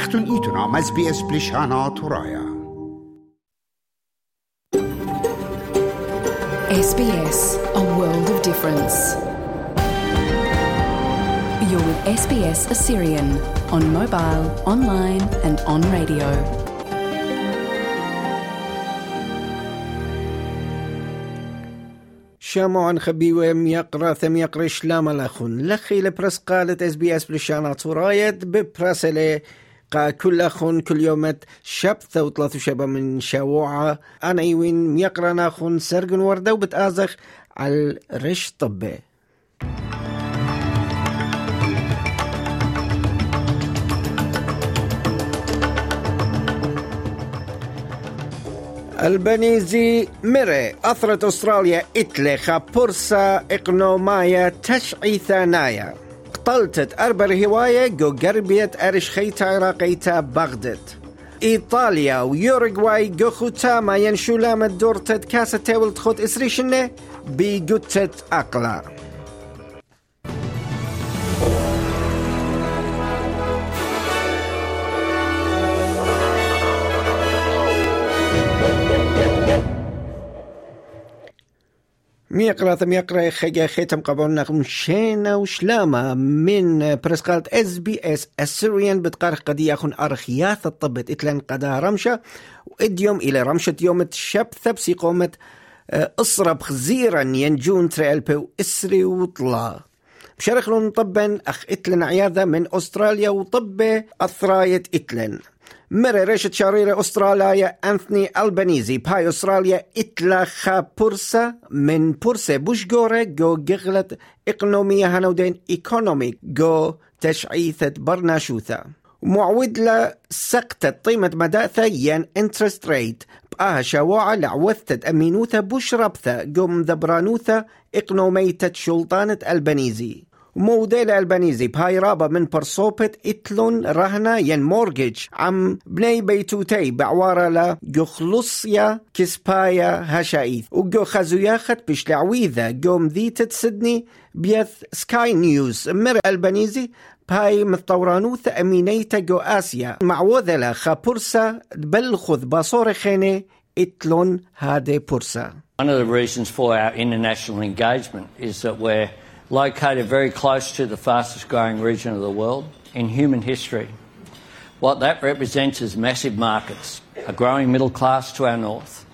اختون ایتونا از بی اس بلیشانا تورایا SBS, a world of difference. You're with SBS Assyrian on mobile, online, and on radio. شامعون خبيوة ميقرا ثم يقرا شلام الأخون لخي لبرس قالت اس بي اس بلشانا تورايت ببرسلة قا كل أخون كل يوم شب ثوت شبا من شاوعة أنا يوين ميقرا ناخون سرقن وردة وبتآزخ على رش طبه البنيزي مري أثرت أستراليا إتلخا بورصة إقنومايا تشعي ثانايا قتلتت أربع هواية جو قربية أرش خيتا عراقيتا بغدت إيطاليا ويوروغواي جو ختاما ينشولا دورتت كاسة تاول تخوت إسريشنة بيقتت أقلا ميقرا ثم يقرا خيجا ختم قبلنا مشينا وشلامة من برسقالة اس بي اس اسيريان بتقارخ قد يكون أرخياث الطبت إتلان قدا رمشة واديوم إلى رمشة يوم الشب ثبسي قومت إصرب خزيرا ينجون تريلبي وإسري وطلا. بشرخ لون طبا أخ اتلن عياذة من أستراليا وطبة أثراية اتلن مرة رشة شريرة أستراليا أنثوني ألبانيزي باي أستراليا إتلا خا بورسا من بورسا بوش جورة جو جغلت إقنومية هنودين إيكونوميك جو تشعيثة برناشوثة معود لا سقطة قيمة مداثة ين انترست ريت بآها شواعة لعوثة أمينوثة بوش ربثة قم ذبرانوثة إقنوميتة شلطانة ألبانيزي موديل ألبانيزي. بهاي رابا من برصوبة إتلون رهنة ين مورجج عم بني بيتوتي بعوارة لا جو خلصيا كسبايا هشايث وجو بش لعويذة. جو مذيتة سدني بيث سكاي نيوز. مر ألبانيزي بهاي متطورانوث أمينيتا جو آسيا. معوذة لا خابورسا بلخذ باصور خيني إتلون هادي بورسا. One of the reasons for our international engagement is that we're located very close to the fastest growing region of the world in human history. What that represents is massive markets, a growing middle class to our north,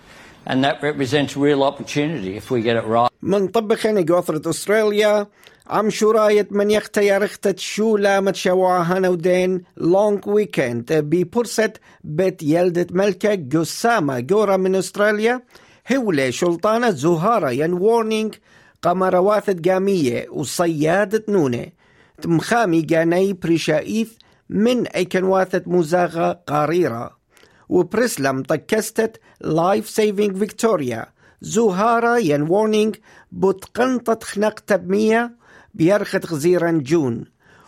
and that represents real opportunity if we get it right. من طبخين جوثرة أستراليا عم شراية من يختيار اختت شو لامت شواهنا ودين لونج ويكند ببرسة بيت يلدة ملكة جسامة جورا من أستراليا هولة شلطانة زهارة ين وورنينج قمرواثة قامية وصيادة نونة تمخامي جاني بريشايث من أي كنواثة مزاغة قاريرة. وبرسلم طكستت لايف سيفينج فيكتوريا زهارة ين وورنينج بتقنطة خنق تبمية بيرخت غزيرا جون.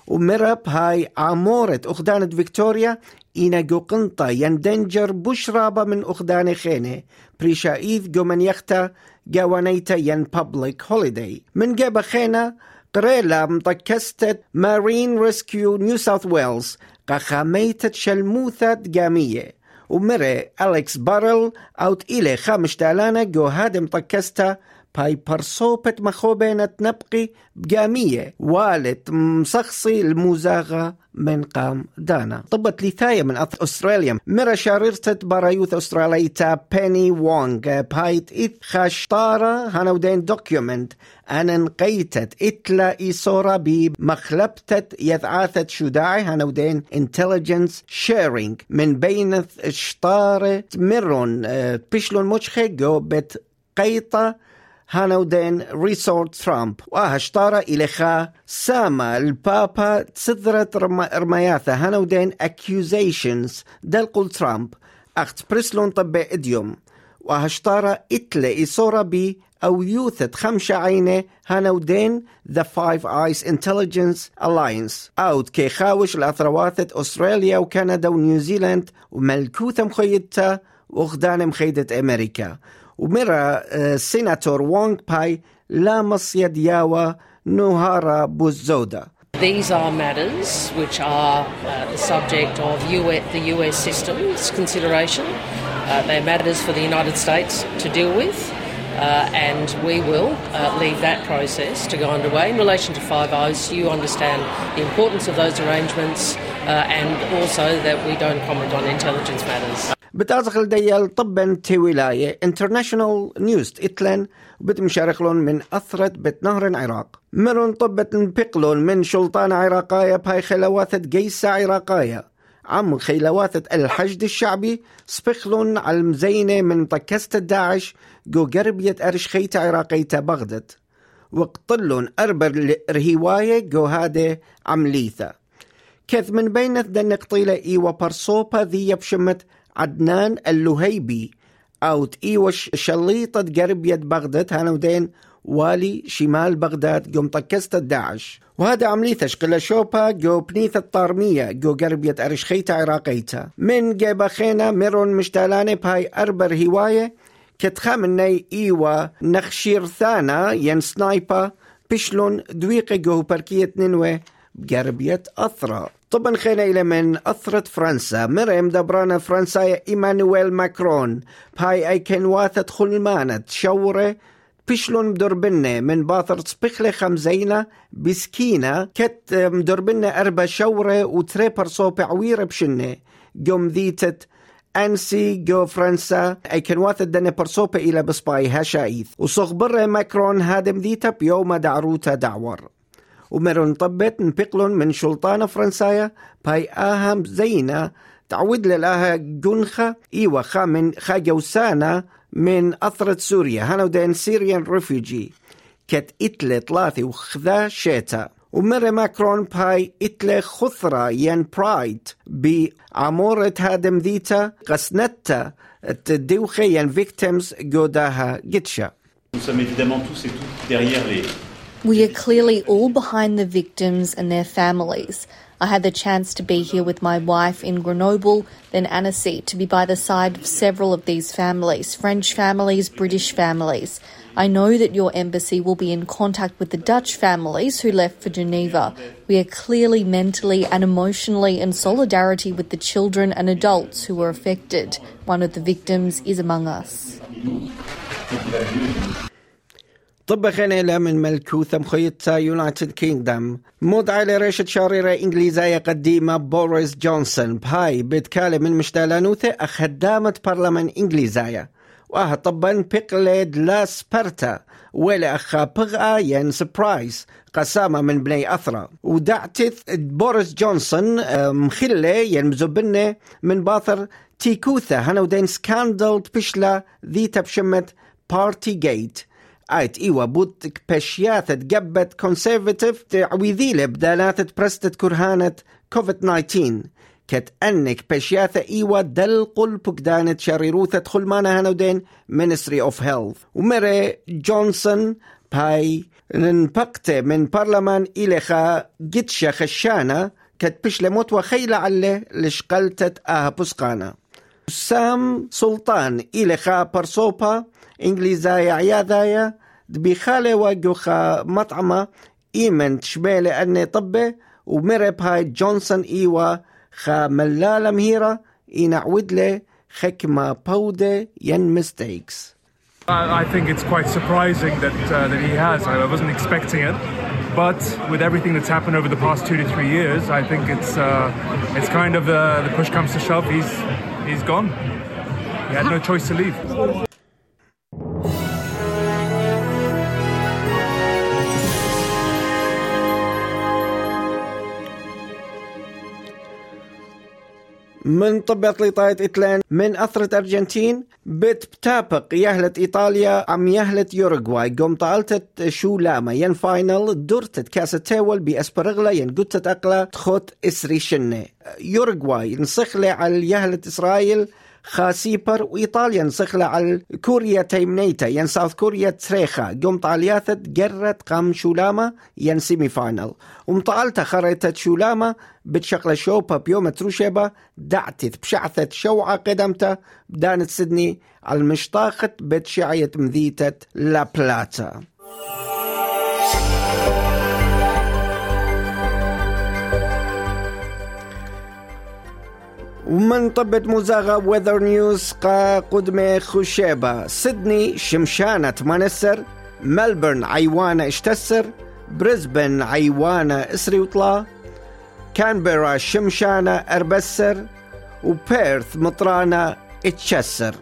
ومرب هاي عمورة أخدانة فيكتوريا إنا جو قنطة يندنجر بشرابة من أخدان خينة. بريشايث جو من يختا جوانيتا ين بابليك هوليداي من جاب خينا قريلا مطكستت مارين ريسكيو نيو ساوث ويلز قخاميتت شلموثة جامية. ومري أليكس بارل أوت إلي خامش تالانا جو هادم طكستا باي برصوبة مخوبينة نبقي بقامية والد مصخصي المزاغة من قام دانا. طبت لثاية من أستراليا. مرة شاررتت برايوث أستراليتا بيني وونغ. بايت إث خاشطارة هنودين دوكيومنت. أنا نقيتت إتلا إيصورة بمخلبتت يذعاثة شداعي هنودين intelligence sharing. من بينث شطارة مرون بيشلون مشخي جو بت قيطة. هانودين ريسورت ترامب. وهشتارة إليخا ساما البابا تسذرت رمياثة. هانودين accusations دلقل ترامب. أخت بريسلون طبع إديوم. وهشتارة إتلي إصورة بي أو يوثت خمسة عينة. هانودين The Five Eyes Intelligence Alliance. أوت كي خاوش الأثروات أستراليا وكندا ونيوزيلاند وملكوثة مخيدتا. وغدان مخيدة أمريكا. ومرا سيناتور وونغ باي لامس يدياوا نوهارا بوزودا These are matters which are uh, the subject of US, the US system's consideration. Uh, they're matters for the United States to deal with. Uh, and we will uh, leave that process to go underway. In relation to Five O's, you understand the importance of those arrangements uh, and also that we don't comment on intelligence matters. بتازخل ديال طبا تي ولاية انترناشونال نيوز اتلن بتمشارخلون من أثرت بت نهر عراق مرون طبت بقلون من شلطان عراقاية بهاي خلواثة جيسة عراقاية عم خيلواثة الحشد الشعبي سبخلون على المزينة من طكست داعش جو قربية أرش خيتة عراقية بغدد وقتلون أربر رهيواية جو هادي عمليثة. كذ من بين دن قطيلة إيوا برصوبة ذي بشمت عدنان اللهيبي أو إيوش شليطة قربية بغداد هانودين والي شمال بغداد قوم طكست الداعش. وهذا عملية شقلة شوبا جو بنيثة الطارمية جو قربية أرشخيتا عراقيتا. من جيبا خينا ميرون مشتالاني بهاي أربر هواية كتخامني إيوا نخشير ثانا ين سنايبا بشلون دويقة جو بركية ننوي بقربية أثرى طبعا خينا إلى من أثرة فرنسا. مريم دبرانا فرنسا إيمانويل ماكرون. بهاي أي كان واثت خلمانة شورة بشلون مدربنة من باثر سبخلة خمزينة بسكينة. كت مدربنة أربع شورة وتري برصو بعويرة بشنة. قوم ذيتت أنسي جو فرنسا. أي كان واثت دنة برصوبة إلى بصباي هشايث وصغ برة ماكرون هادم ذيتا بيوم دعروتا دعور. ومرون طبت نبقلون من شلطانة فرنسايا باي آهم زينة تعود للاها جنخة إيوة خا من خا جوسانة من أثرة سوريا. هانو دين سيريان ريفوجي كت إتلة ثلاثي وخذا شيتا. ومر ماكرون باي إتلة خثرة ين برايد بعمورة هادم ذيتا قسنتا الدوخة ين فيكتيمز جوداها جتشا. Nous sommes évidemment tous et toutes derrière les, We are clearly all behind the victims and their families. I had the chance to be here with my wife in Grenoble, then Annecy, to be by the side of several of these families French families, British families. I know that your embassy will be in contact with the Dutch families who left for Geneva. We are clearly mentally and emotionally in solidarity with the children and adults who were affected. One of the victims is among us. طب خينا من ملكوثة مخيطة يونايتد كينغدم على ريشة شاريرة إنجليزية قديمة بوريس جونسون. بهاي بتكالي من مشتالانوثة أخدامة برلمان إنجليزية. وأه طبا بيقليد لا سبرتا ولا أخا بغآ ين سبرايز قسامة من بني أثرى. ودعتث بوريس جونسون مخلة ين مزبنة من باثر تيكوثة. هنو دين سكاندل بشلا ذي تبشمت بارتي جيت. آيت إيوا بوتك بشياثة جبت كونسيرفتيف تعويذيلة بدالات برستت كرهانة كوفيد 19 كت أنك بشياثة إيوا دل قلبك شريروثة خلمانا هنودين Ministry of Health. ومري جونسون باي ننبقت من برلمان إلخا جتشا خشانة كت بشلموت وخيلة على لشقلتت آها بسقانا سام سلطان إلخا برصوبا إنجليزايا عياذايا بخالة وجوخا مطعمة إيمن تشبيلة أني طبة ومرب هاي جونسون إيوا خا ملالة مهيرة إنعود له خكمة بودة ين ميستيكس I think it's quite surprising that uh, that he has. I wasn't expecting it, but with everything that's happened over the past two to three years, I think it's uh, it's kind of uh, the push comes to shove. He's he's gone. He had no choice to leave. من طبت لطاية إتلان من أثرة أرجنتين بت بتابق يهلة إيطاليا عم يهلة يوروغواي. قوم طالتت شو لاما ين فاينل دورتت كاسة تيول بأسبرغلا ين قدتت أقلا تخوت إسري شنة. يوروغواي نسخلة على يهلة إسرائيل خاسيبر وإيطاليا نسخلة على كوريا تيمنيتا ين ساوث كوريا تريخا قوم طالياثت جرت قام شولاما ين سيمي فاينل ومطالتا خريتت شولاما بتشغل شوبا بيوم تروشيبا دعتت بشعثت شوعة قدمتا بدانت سيدني على بتشعية مذيتة لا بلاتا ومن طبة مزاغة ويذر نيوز قا قدمة خشيبة سيدني شمشانة منسر ملبورن عيوانة اشتسر بريسبن عيوانة إسري وطلا كانبرا شمشانة أربسر وبيرث مطرانة اتشسر.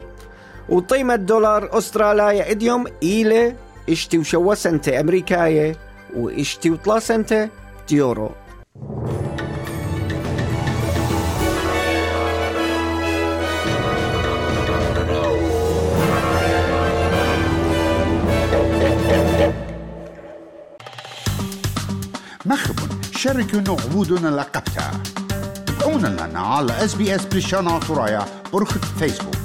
وقيمة دولار استراليا إديوم إيلة إشتي وشوا سنتة أمريكاية وإشتي وطلا سنتة ديورو. شاركونا عبودنا لقبتها. تابعونا لنا على اس بريشانا ترايا برخة فيسبوك